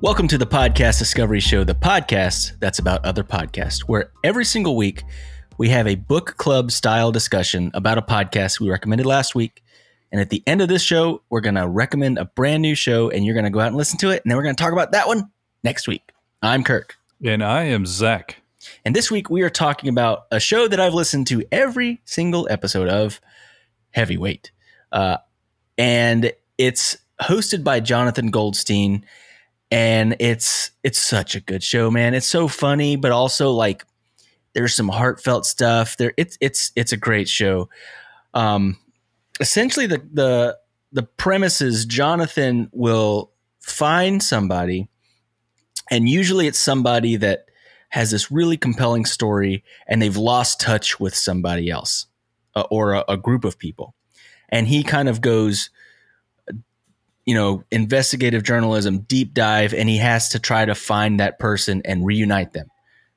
Welcome to the Podcast Discovery Show, the podcast that's about other podcasts, where every single week we have a book club style discussion about a podcast we recommended last week. And at the end of this show, we're going to recommend a brand new show, and you're going to go out and listen to it. And then we're going to talk about that one next week. I'm Kirk. And I am Zach. And this week we are talking about a show that I've listened to every single episode of Heavyweight. Uh, and it's hosted by Jonathan Goldstein and it's it's such a good show, man. It's so funny, but also like there's some heartfelt stuff. There, it's it's it's a great show. Um, essentially, the the the premise is Jonathan will find somebody, and usually it's somebody that has this really compelling story, and they've lost touch with somebody else uh, or a, a group of people, and he kind of goes you know, investigative journalism deep dive, and he has to try to find that person and reunite them.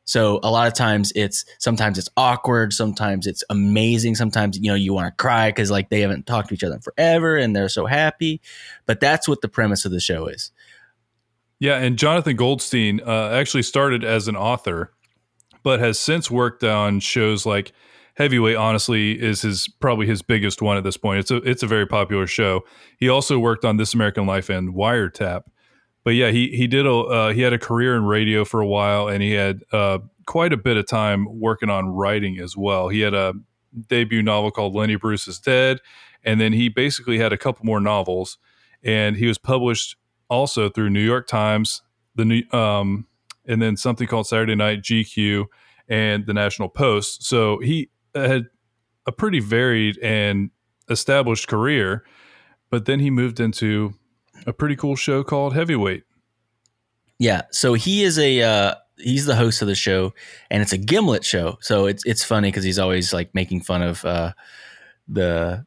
So a lot of times it's sometimes it's awkward, sometimes it's amazing, sometimes you know you want to cry because like they haven't talked to each other forever and they're so happy. But that's what the premise of the show is. Yeah, and Jonathan Goldstein uh, actually started as an author, but has since worked on shows like Heavyweight honestly is his probably his biggest one at this point. It's a it's a very popular show. He also worked on This American Life and Wiretap. But yeah, he he did a uh, he had a career in radio for a while, and he had uh, quite a bit of time working on writing as well. He had a debut novel called Lenny Bruce is Dead, and then he basically had a couple more novels, and he was published also through New York Times, the new um, and then something called Saturday Night GQ and the National Post. So he had a pretty varied and established career, but then he moved into a pretty cool show called Heavyweight. Yeah, so he is a uh, he's the host of the show, and it's a Gimlet show. So it's it's funny because he's always like making fun of uh, the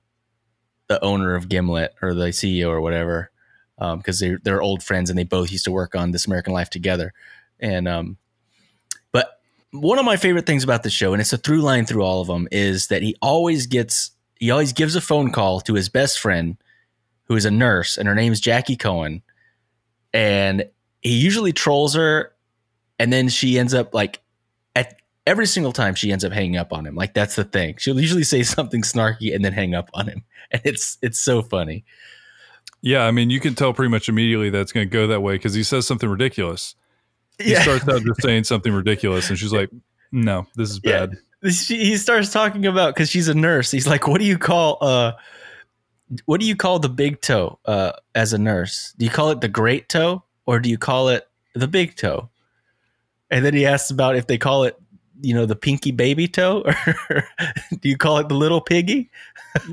the owner of Gimlet or the CEO or whatever, because um, they're they're old friends and they both used to work on This American Life together. And um, one of my favorite things about the show, and it's a through line through all of them, is that he always gets he always gives a phone call to his best friend, who is a nurse, and her name's Jackie Cohen, and he usually trolls her, and then she ends up like at every single time she ends up hanging up on him. Like that's the thing. She'll usually say something snarky and then hang up on him, and it's it's so funny. Yeah, I mean, you can tell pretty much immediately that's going to go that way because he says something ridiculous he yeah. starts out just saying something ridiculous, and she's like, "No, this is bad." Yeah. He starts talking about because she's a nurse. He's like, "What do you call uh, what do you call the big toe uh, as a nurse? Do you call it the great toe or do you call it the big toe?" And then he asks about if they call it, you know, the pinky baby toe, or do you call it the little piggy?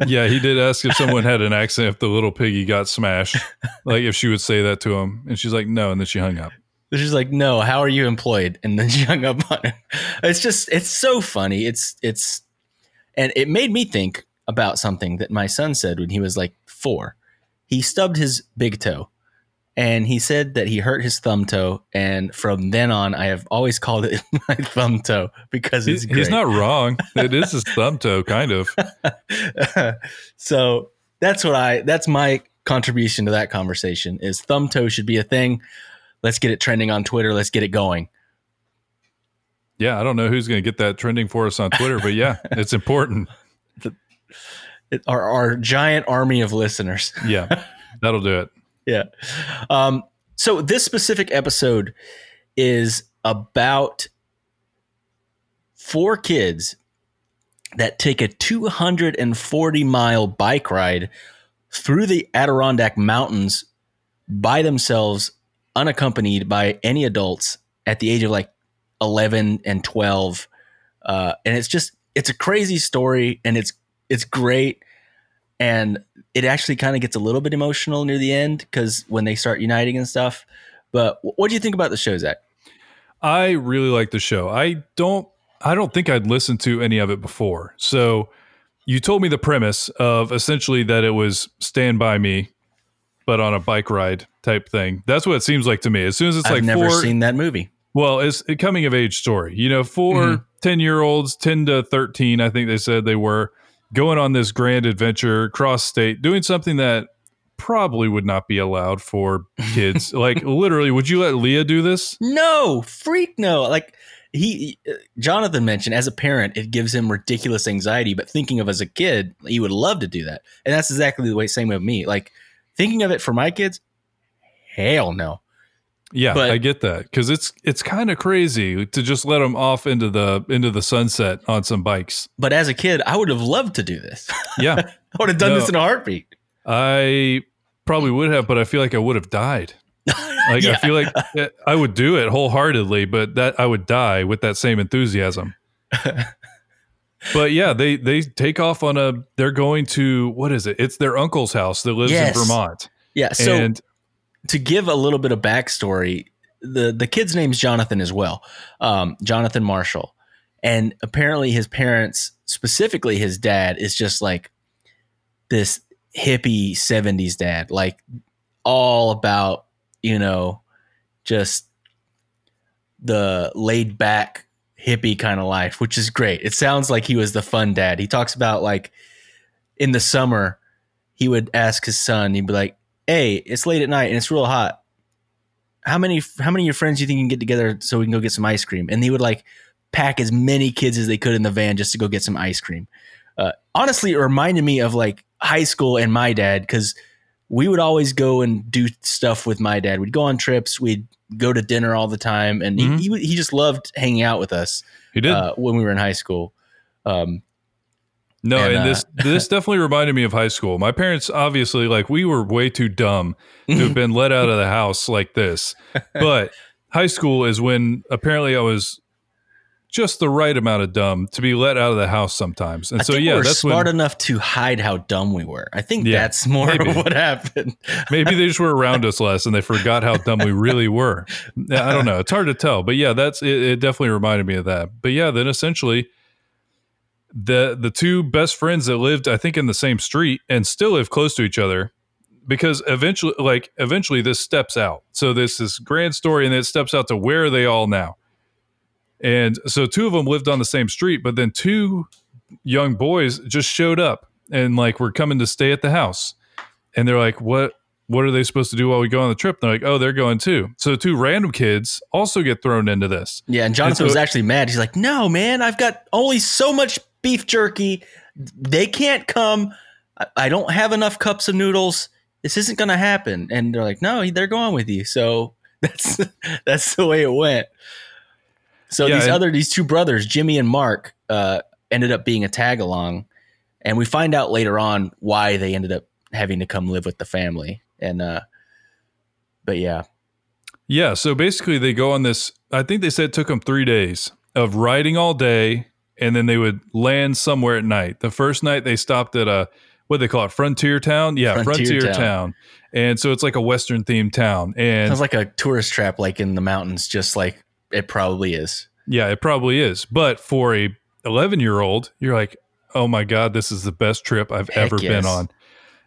yeah, he did ask if someone had an accent if the little piggy got smashed, like if she would say that to him, and she's like, "No," and then she hung up. She's like, "No, how are you employed?" And then she hung up on him. It's just, it's so funny. It's, it's, and it made me think about something that my son said when he was like four. He stubbed his big toe, and he said that he hurt his thumb toe. And from then on, I have always called it my thumb toe because it's. He's, he's not wrong. It is his thumb toe, kind of. so that's what I. That's my contribution to that conversation. Is thumb toe should be a thing let's get it trending on Twitter. Let's get it going. Yeah, I don't know who's going to get that trending for us on Twitter, but yeah, it's important. The, it, our, our giant army of listeners. yeah, that'll do it. Yeah. Um, so this specific episode is about four kids that take a 240 mile bike ride through the Adirondack Mountains by themselves unaccompanied by any adults at the age of like 11 and 12 uh, and it's just it's a crazy story and it's it's great and it actually kind of gets a little bit emotional near the end because when they start uniting and stuff but what do you think about the show zach? I really like the show. I don't i don't think i'd listened to any of it before. So you told me the premise of essentially that it was stand by me but on a bike ride type thing. That's what it seems like to me. As soon as it's I've like never four, seen that movie. Well, it's a coming of age story. You know, 4 mm-hmm. 10 year olds, 10 to 13, I think they said they were going on this grand adventure cross state, doing something that probably would not be allowed for kids. like literally, would you let Leah do this? No, freak no. Like he uh, Jonathan mentioned as a parent it gives him ridiculous anxiety, but thinking of as a kid, he would love to do that. And that's exactly the way same with me. Like thinking of it for my kids, hell no. Yeah, But- I get that because it's it's kind of crazy to just let them off into the into the sunset on some bikes. But as a kid, I would have loved to do this. Yeah, I would have done No. this in a heartbeat. I probably would have, but I feel like I would have died. Like Yeah. I feel like I would do it wholeheartedly, but that I would die with that same enthusiasm. but yeah, they they take off on a. They're going to what is it? It's their uncle's house that lives Yes. in Vermont, Yeah. So and to give a little bit of backstory, the the kid's name's Jonathan as well, um, Jonathan Marshall, and apparently his parents, specifically his dad, is just like this hippie '70s dad, like all about you know just the laid back hippie kind of life, which is great. It sounds like he was the fun dad. He talks about like in the summer, he would ask his son, he'd be like, Hey, it's late at night and it's real hot. How many how many of your friends do you think you can get together so we can go get some ice cream? And he would like pack as many kids as they could in the van just to go get some ice cream. Uh, honestly, it reminded me of like high school and my dad because we would always go and do stuff with my dad. We'd go on trips. We'd go to dinner all the time, and Mhm. he, he he just loved hanging out with us he did. uh, when we were in high school. Um, No, And, and, uh, this this definitely reminded me of high school. My parents obviously like we were way too dumb to have been let out of the house like this. But high school is when apparently I was just the right amount of dumb to be let out of the house sometimes. And I so yeah, we were that's smart when enough to hide how dumb we were. I think Yeah, that's more maybe. of what happened. maybe they just were around us less and they forgot how dumb we really were. I don't know. It's hard to tell. But yeah, that's it, it definitely reminded me of that. But yeah, then essentially the the two best friends that lived I think in the same street and still live close to each other because eventually like eventually this steps out. So this is grand story and it steps out to where are they all now? And so two of them lived on the same street, but then two young boys just showed up and like were coming to stay at the house. And they're like, "What what are they supposed to do while we go on the trip?" And they're like, "Oh, they're going too." So two random kids also get thrown into this. Yeah, and Jonathan so- was actually mad. He's like, "No, man, I've got only so much beef jerky. They can't come. I, I don't have enough cups of noodles. This isn't going to happen." And they're like, "No, they're going with you." So that's that's the way it went. So Yeah, these and- other these two brothers, Jimmy and Mark, uh, ended up being a tag along, and we find out later on why they ended up having to come live with the family. And uh, but yeah, Yeah, so basically they go on this I think they said it took them 3 days of riding all day and then they would land somewhere at night. The first night they stopped at a what do they call it frontier town? Yeah, Frontier frontier, town. town. And so it's like a western themed town and sounds like a tourist trap, like in the mountains, just like it probably is. Yeah, it probably is. But for a 11 year old, you're like, oh my God, this is the best trip I've Heck ever yes. been on.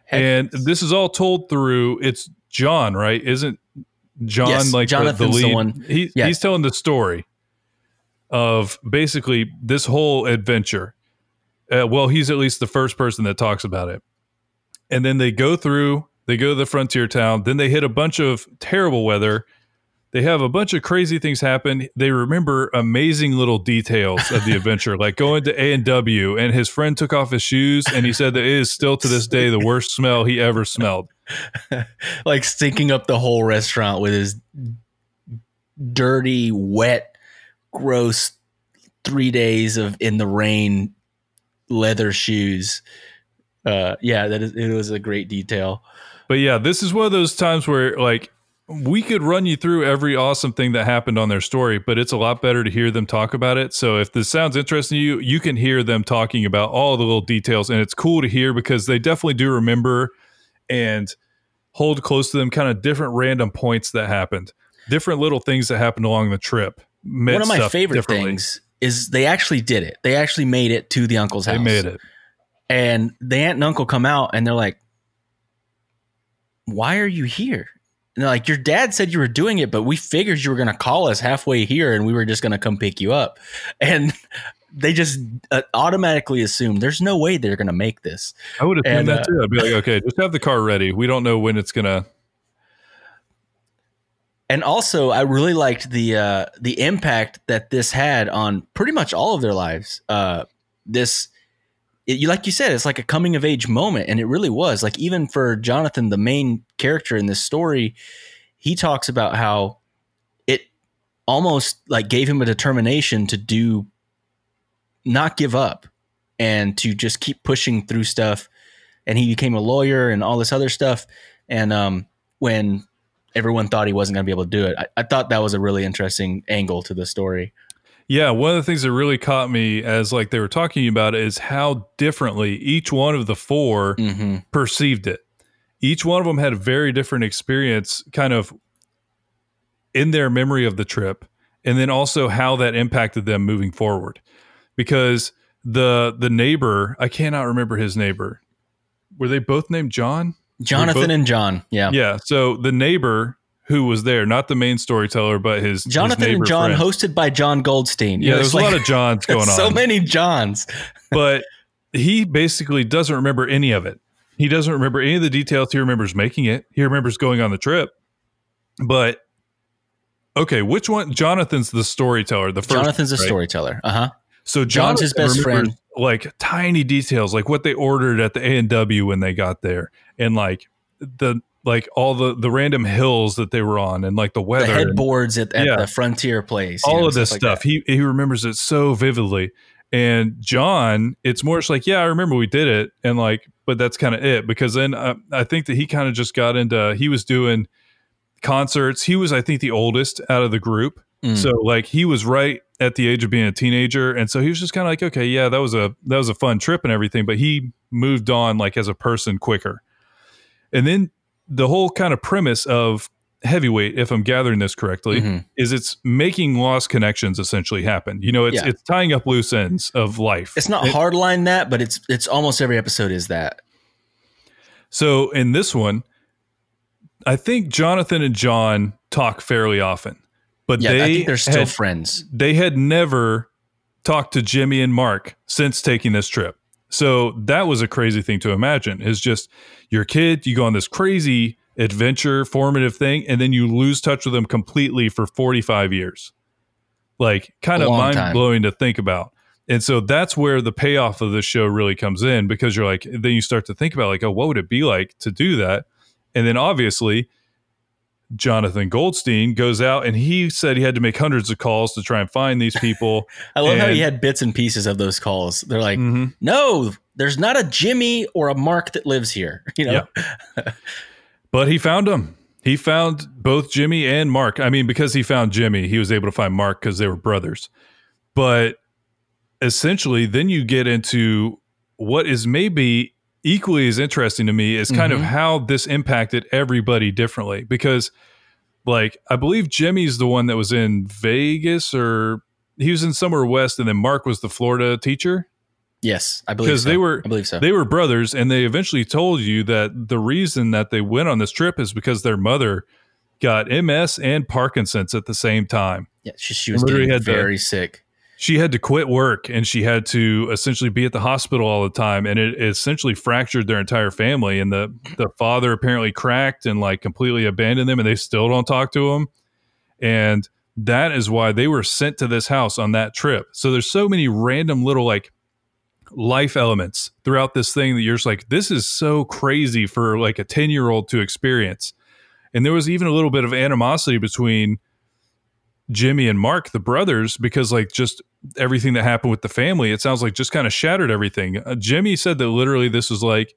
Heck and yes. this is all told through it's John, right? Isn't John Yes, like the- the, Jonathan's the lead? one- He, yeah. He's telling the story of basically this whole adventure. Uh, well, he's at least the first person that talks about it. And then they go through, they go to the frontier town, then they hit a bunch of terrible weather. They have a bunch of crazy things happen. They remember amazing little details of the adventure, like going to A and W, and his friend took off his shoes, and he said that it is still to this day the worst smell he ever smelled. like stinking up the whole restaurant with his dirty, wet, gross three days of in the rain leather shoes. Uh, yeah, that is it was a great detail. But yeah, this is one of those times where like we could run you through every awesome thing that happened on their story, but it's a lot better to hear them talk about it. So if this sounds interesting to you, you can hear them talking about all the little details and it's cool to hear because they definitely do remember and hold close to them kind of different random points that happened. Different little things that happened along the trip. One of my favorite things is they actually did it. They actually made it to the uncle's house. They made it. And the aunt and uncle come out and they're like, Why are you here? And they're like, Your dad said you were doing it, but we figured you were going to call us halfway here and we were just going to come pick you up. And they just uh, automatically assume there's no way they're going to make this. I would assume And, that uh, too. I'd be like, okay, just have the car ready. We don't know when it's gonna. And also, I really liked the uh, the impact that this had on pretty much all of their lives. Uh, this, it, you like you said, it's like a coming of age moment, and it really was. Like even for Jonathan, the main character in this story, he talks about how it almost like gave him a determination to do, not give up, and to just keep pushing through stuff. And he became a lawyer and all this other stuff. And um, when everyone thought he wasn't going to be able to do it. I, I thought that was a really interesting angle to the story. Yeah, one of the things that really caught me as like they were talking about it is how differently each one of the 4 Mm-hmm. perceived it. Each one of them had a very different experience, kind of in their memory of the trip, and then also how that impacted them moving forward. Because the the neighbor, I cannot remember his neighbor. Were they both named John? Jonathan both- and John. Yeah. Yeah. So the neighbor who was there, not the main storyteller, but his his Jonathan and John, friend. hosted by John Goldstein. Yeah, there's it's a lot of Johns going on. so many Johns. but he basically doesn't remember any of it. He doesn't remember any of the details. He remembers making it. He remembers going on the trip. But okay, which one? Jonathan's the storyteller. The first Jonathan's a right? storyteller. Uh huh. So John's his best friend. Like tiny details, like what they ordered at the A and W when they got there, and like the like all the the random hills that they were on, and like the The weather, and- headboards at, at Yeah. the frontier place. all know, of this like stuff. that. he he remembers it so vividly. And John, it's more just like, yeah, I remember we did it, and like, but that's kind of it. Because then uh, I think that he kind of just got into. He was doing concerts. He was, I think, the oldest out of the group. Mm. So like, he was right at the age of being a teenager, and so he was just kind of like, okay, yeah, that was a that was a fun trip and everything. But he moved on like as a person quicker. And then the whole kind of premise of heavyweight, if I'm gathering this correctly, Mhm. is it's making lost connections essentially happen. You know, it's Yeah. it's tying up loose ends of life. It's not It- hardline that, but it's it's almost every episode is that. So in this one, I think Jonathan and John talk fairly often, but Yeah, they they're still had, friends. they had never talked to Jimmy and Mark since taking this trip. So that was a crazy thing to imagine. Is just your kid, you go on this crazy adventure, formative thing, and then you lose touch with them completely for 45 years. Like kind of mind time. blowing to think about. And so that's where the payoff of this show really comes in because you're like, then you start to think about like, oh, what would it be like to do that? And then obviously, Jonathan Goldstein goes out and he said he had to make hundreds of calls to try and find these people. I love how he had bits and pieces of those calls. They're like, Mhm. no, there's not a Jimmy or a Mark that lives here. You know, But he found them. He found both Jimmy and Mark. I mean, because he found Jimmy, he was able to find Mark because they were brothers. But essentially, then you get into what is maybe equally as interesting to me is kind of Mhm. how this impacted everybody differently. Because, like, I believe Jimmy's the one that was in Vegas or he was in somewhere west, and then Mark was the Florida teacher. yes, I believe Because so. they were I believe so. they were brothers, and they eventually told you that the reason that they went on this trip is because their mother got MS and Parkinson's at the same time. yeah, she, she was literally getting had to- very sick. She had to quit work and she had to essentially be at the hospital all the time, and it essentially fractured their entire family. And the the father apparently cracked and like completely abandoned them, and they still don't talk to him. And that is why they were sent to this house on that trip. So there's so many random little like life elements throughout this thing that you're just like, this is so crazy for like a 10 year old to experience. And there was even a little bit of animosity between Jimmy and Mark, the brothers, because like just everything that happened with the family, it sounds like just kind of shattered everything. Uh, Jimmy said that literally this was like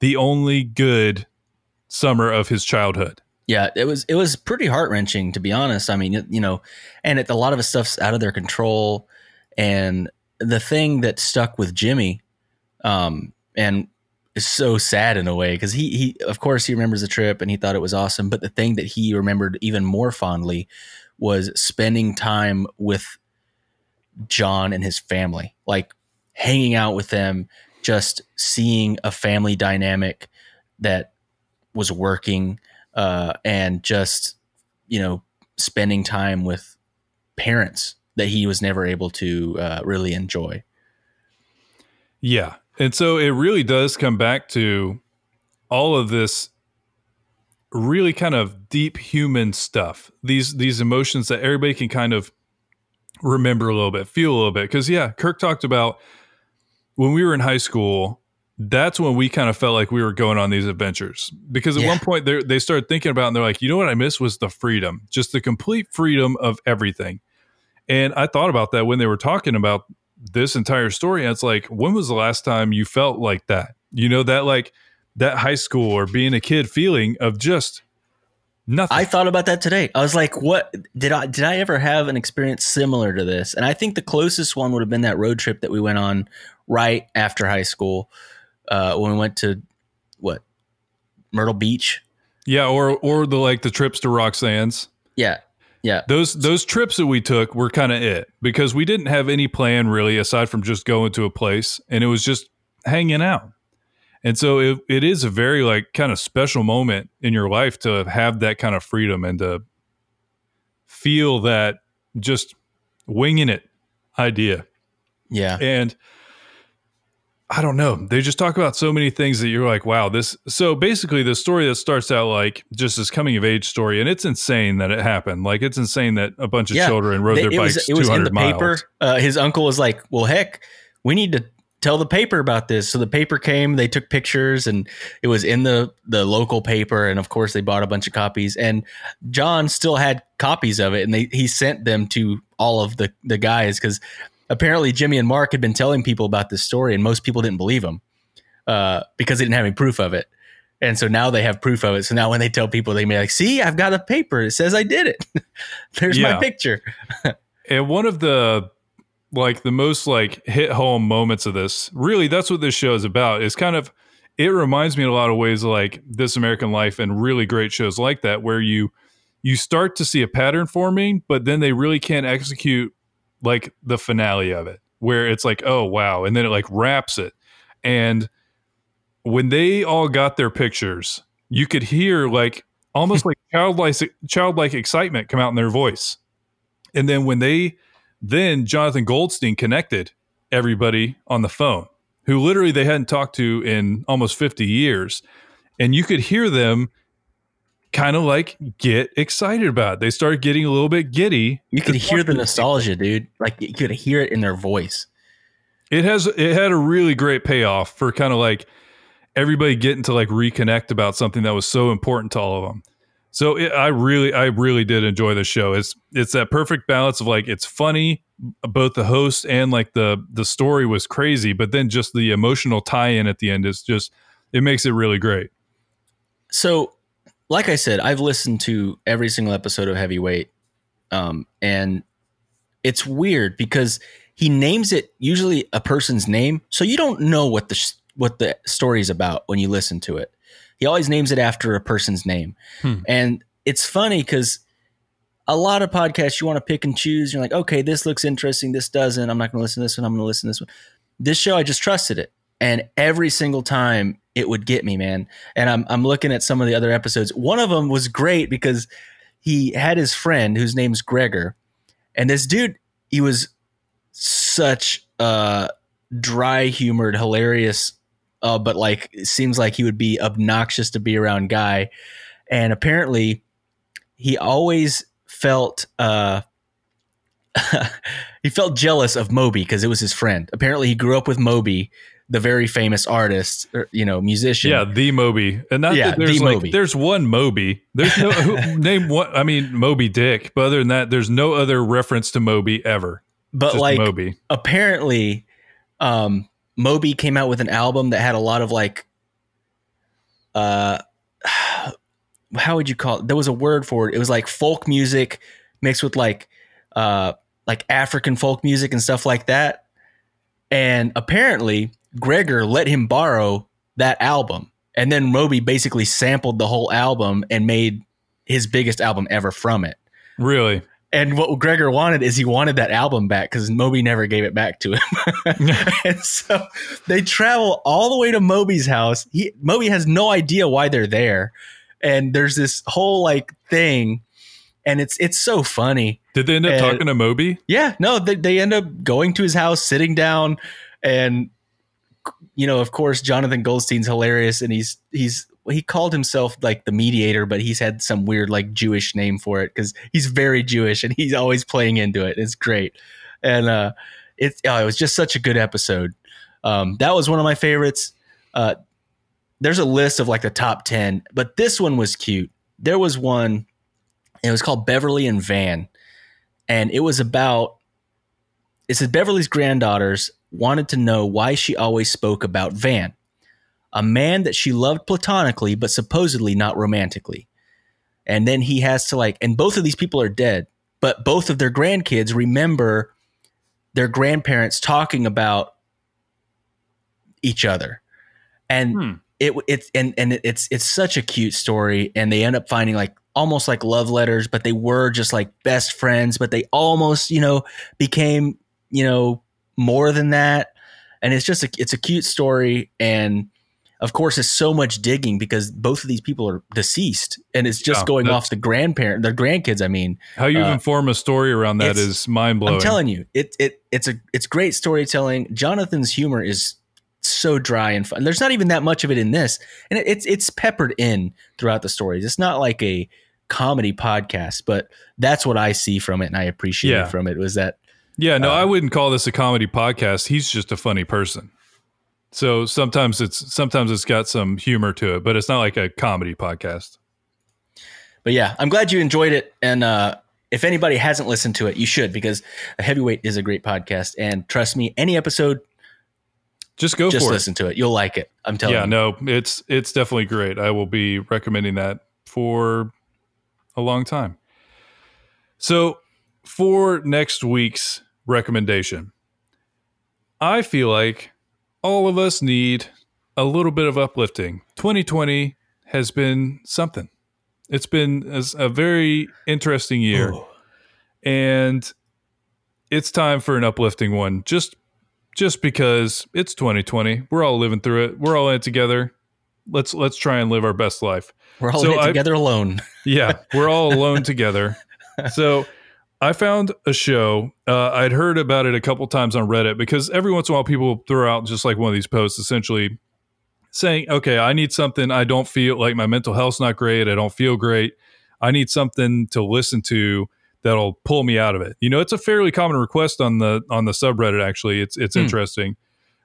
the only good summer of his childhood. Yeah, it was it was pretty heart wrenching to be honest. I mean, you know, and it, a lot of his stuff's out of their control. And the thing that stuck with Jimmy, um, and is so sad in a way because he he of course he remembers the trip and he thought it was awesome. But the thing that he remembered even more fondly was spending time with John and his family, like hanging out with them, just seeing a family dynamic that was working uh, and just you know spending time with parents that he was never able to uh, really enjoy. Yeah. And so it really does come back to all of this really kind of deep human stuff. These these emotions that everybody can kind of remember a little bit, feel a little bit. Cuz yeah, Kirk talked about when we were in high school, that's when we kind of felt like we were going on these adventures. Because at Yeah. one point they they started thinking about and they're like, "You know what I miss was the freedom, just the complete freedom of everything." And I thought about that when they were talking about this entire story. And it's like, when was the last time you felt like that? You know, that like that high school or being a kid feeling of just nothing. I thought about that today. I was like, "What did I did I ever have an experience similar to this?" And I think the closest one would have been that road trip that we went on right after high school uh, when we went to what Myrtle Beach. yeah, or or the like the trips to Roxanne's. Yeah, yeah, Those those trips that we took were kind of it because we didn't have any plan really aside from just going to a place and it was just hanging out. And so it, it is a very like kind of special moment in your life to have that kind of freedom and to feel that just winging it idea. yeah. And I don't know. They just talk about so many things that you're like, wow, this. So basically, the story that starts out like just this coming of age story, and it's insane that it happened. Like, it's insane that a bunch of Yeah. children rode They- their it bikes was, it was 200 in the miles. paper. Uh, his uncle was like, "Well, heck, we need to tell the paper about this." So the paper came. They took pictures, and it was in the the local paper. And of course, they bought a bunch of copies. And John still had copies of it, and they he sent them to all of the the guys because apparently Jimmy and Mark had been telling people about this story, and most people didn't believe them uh, because they didn't have any proof of it. And so now they have proof of it. So now when they tell people, they may be like, "See, I've got a paper. It says I did it. There's Yeah. my picture." And one of the like the most like hit home moments of this, really, that's what this show is about. Is kind of it reminds me in a lot of ways like This American Life and really great shows like that, where you you start to see a pattern forming, but then they really can't execute like the finale of it, where it's like, oh wow, and then it like wraps it. And when they all got their pictures, you could hear like almost like childlike childlike excitement come out in their voice. And then when they then Jonathan Goldstein connected everybody on the phone who literally they hadn't talked to in almost 50 years and you could hear them kind of like get excited about it. They start getting a little bit giddy. You could hear the nostalgia, dude. Like you could hear it in their voice. It has it had a really great payoff for kind of like everybody getting to like reconnect about something that was so important to all of them. So it, I really I really did enjoy the show. It's it's that perfect balance of like it's funny, both the host and like the the story was crazy, but then just the emotional tie-in at the end is just it makes it really great. So, like I said, I've listened to every single episode of Heavyweight, um, and it's weird because he names it usually a person's name, so you don't know what the sh- what the story is about when you listen to it. He always names it after a person's name, Hmm. and it's funny because a lot of podcasts you want to pick and choose. You're like, okay, this looks interesting, this doesn't. I'm not going to listen to this one. I'm going to listen to this one. This show, I just trusted it, and every single time it would get me, man. And I'm I'm looking at some of the other episodes. One of them was great because he had his friend whose name's Gregor, and this dude, he was such a dry humored, hilarious, uh, but like it seems like he would be obnoxious to be around guy. And apparently, he always felt uh, he felt jealous of Moby because it was his friend. Apparently, he grew up with Moby, the very famous artist, or, you know, musician. Yeah, the Moby, and not Yeah, that there's the like Moby. there's one Moby. There's no who, name what I mean Moby Dick, but other than that, there's no other reference to Moby ever. but Just like Moby. apparently um moby came out with an album that had a lot of like uh how would you call it there was a word for it it was like folk music mixed with like uh like african folk music and stuff like that and apparently gregor let him borrow that album and then moby basically sampled the whole album and made his biggest album ever from it Really? and what Gregor wanted is he wanted that album back because Moby never gave it back to him. and so they travel all the way to Moby's house. He Moby has no idea why they're there. And there's this whole like thing, and it's it's so funny. Did they end up And- talking to Moby? Yeah, no, they, they end up going to his house, sitting down, and you know, of course, Jonathan Goldstein's hilarious, and he's he's he called himself like the mediator, but he's had some weird like Jewish name for it because he's very Jewish and he's always playing into it. It's great, and uh, it's oh, it was just such a good episode. Um, that was one of my favorites. Uh, there's a list of like the top ten, but this one was cute. There was one. It was called Beverly and Van and it was about it said Beverly's granddaughters wanted to know why she always spoke about Van, a man that she loved platonically but supposedly not romantically. And then he has to like, and both of these people are dead, but both of their grandkids remember their grandparents talking about each other, and Hmm. it it's and and it's it's such a cute story, and they end up finding like almost like love letters, but they were just like best friends, but they almost you know became you know more than that, and it's just a, it's a cute story, and of course it's so much digging because both of these people are deceased, and it's just Yeah, going off the grandparent, their grandkids. I mean, How you Uh, even form a story around that is mind blowing. I'm telling you, it it it's a it's great storytelling. Jonathan's humor is so dry and fun. There's not even that much of it in this, and it, it's it's peppered in throughout the stories. It's not like a comedy podcast, but that's what I see from it, and I appreciate Yeah. from it. Was that Yeah, no, Uh, I wouldn't call this a comedy podcast. He's just a funny person. So sometimes it's sometimes it's got some humor to it, but it's not like a comedy podcast. but yeah, I'm glad you enjoyed it. And uh, if anybody hasn't listened to it, you should because a heavyweight is a great podcast. And trust me, any episode, Just go just for listen to it. You'll like it. I'm telling Yeah, you. Yeah, no, it's it's definitely great. I will be recommending that for a long time. So for next week's recommendation, I feel like all of us need a little bit of uplifting. 2020 has been something. It's been a, very interesting year. Ooh. and it's time for an uplifting one just just because it's 2020 we're all living through it we're all in it together let's let's try and live our best life We're all So in it I- together alone. yeah we're all alone together so i found a show uh, i'd heard about it a couple times on reddit because every once in a while people throw out just like one of these posts essentially saying okay i need something i don't feel like my mental health's not great i don't feel great i need something to listen to that'll pull me out of it you know it's a fairly common request on the on the subreddit actually it's it's Hmm. interesting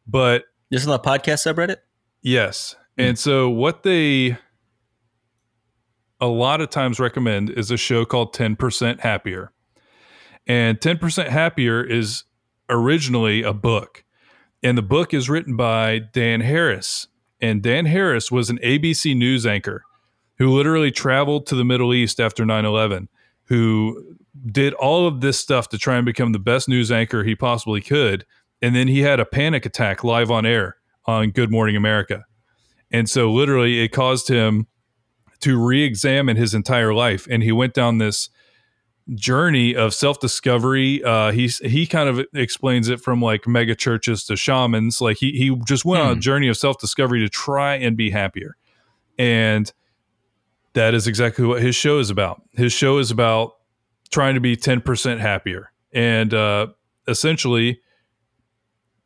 but This is the podcast subreddit. Yes. Hmm. And so what they a lot of times recommend is a show called 10% Happier. And 10% Happier is originally a book. And the book is written by Dan Harris. And Dan Harris was an ABC news anchor who literally traveled to the Middle East after 9 11, who did all of this stuff to try and become the best news anchor he possibly could. And then he had a panic attack live on air on Good Morning America. And so literally it caused him to re-examine his entire life and he went down this journey of self-discovery uh he's he kind of explains it from like mega churches to shamans like he he just went on a Hmm. journey of self-discovery to try and be happier and that is exactly what his show is about his show is about trying to be 10% happier and uh essentially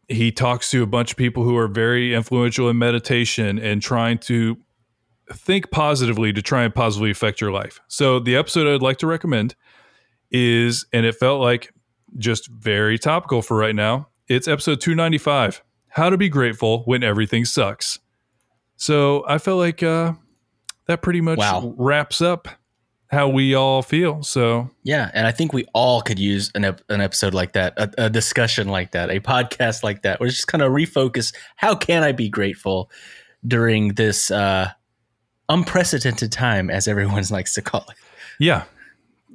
he talks to a bunch of people who are very influential in meditation and trying to think positively to try and positively affect your life. So the episode I'd like to recommend is, and it felt like just very topical for right now. It's episode 295 How to Be Grateful When Everything Sucks. So I felt like uh, that pretty much Wow. wraps up how we all feel. So Yeah, and I think we all could use an ep- an episode like that, a, a discussion like that, a podcast like that, where it's just kind of refocus. How can I be grateful during this uh, unprecedented time, as everyone likes to call it? yeah,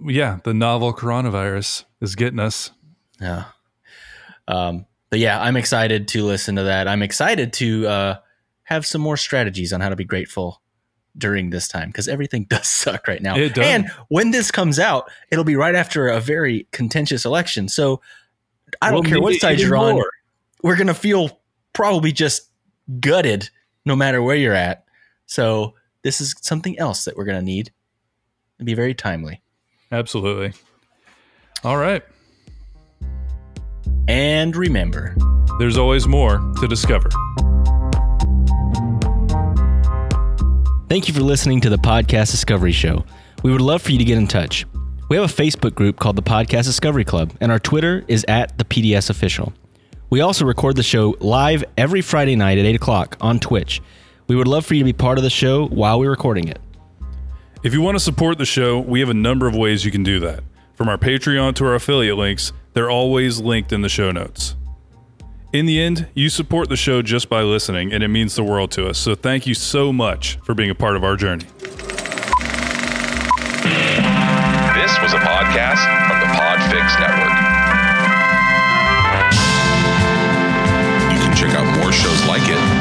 yeah, the novel coronavirus is getting us. Yeah. Um, but yeah, I'm excited to listen to that. I'm excited to uh, have some more strategies on how to be grateful during this time because everything does suck right now. It does. And when this comes out, it'll be right after a very contentious election. So I don't Well, care what side you're on. more. We're gonna feel probably just gutted no matter where you're at. So this is something else that we're gonna need. It'd be very timely. Absolutely. All right. And remember, there's always more to discover. Thank you for listening to the Podcast Discovery Show. We would love for you to get in touch. We have a Facebook group called the Podcast Discovery Club, and our Twitter is at the PDS Official. We also record the show live every Friday night at 8 o'clock on Twitch. We would love for you to be part of the show while we're recording it. If you want to support the show, we have a number of ways you can do that. From our Patreon to our affiliate links, they're always linked in the show notes. In the end, you support the show just by listening, and it means the world to us. So thank you so much for being a part of our journey. This was a podcast from the Podfix Network. You can check out more shows like it.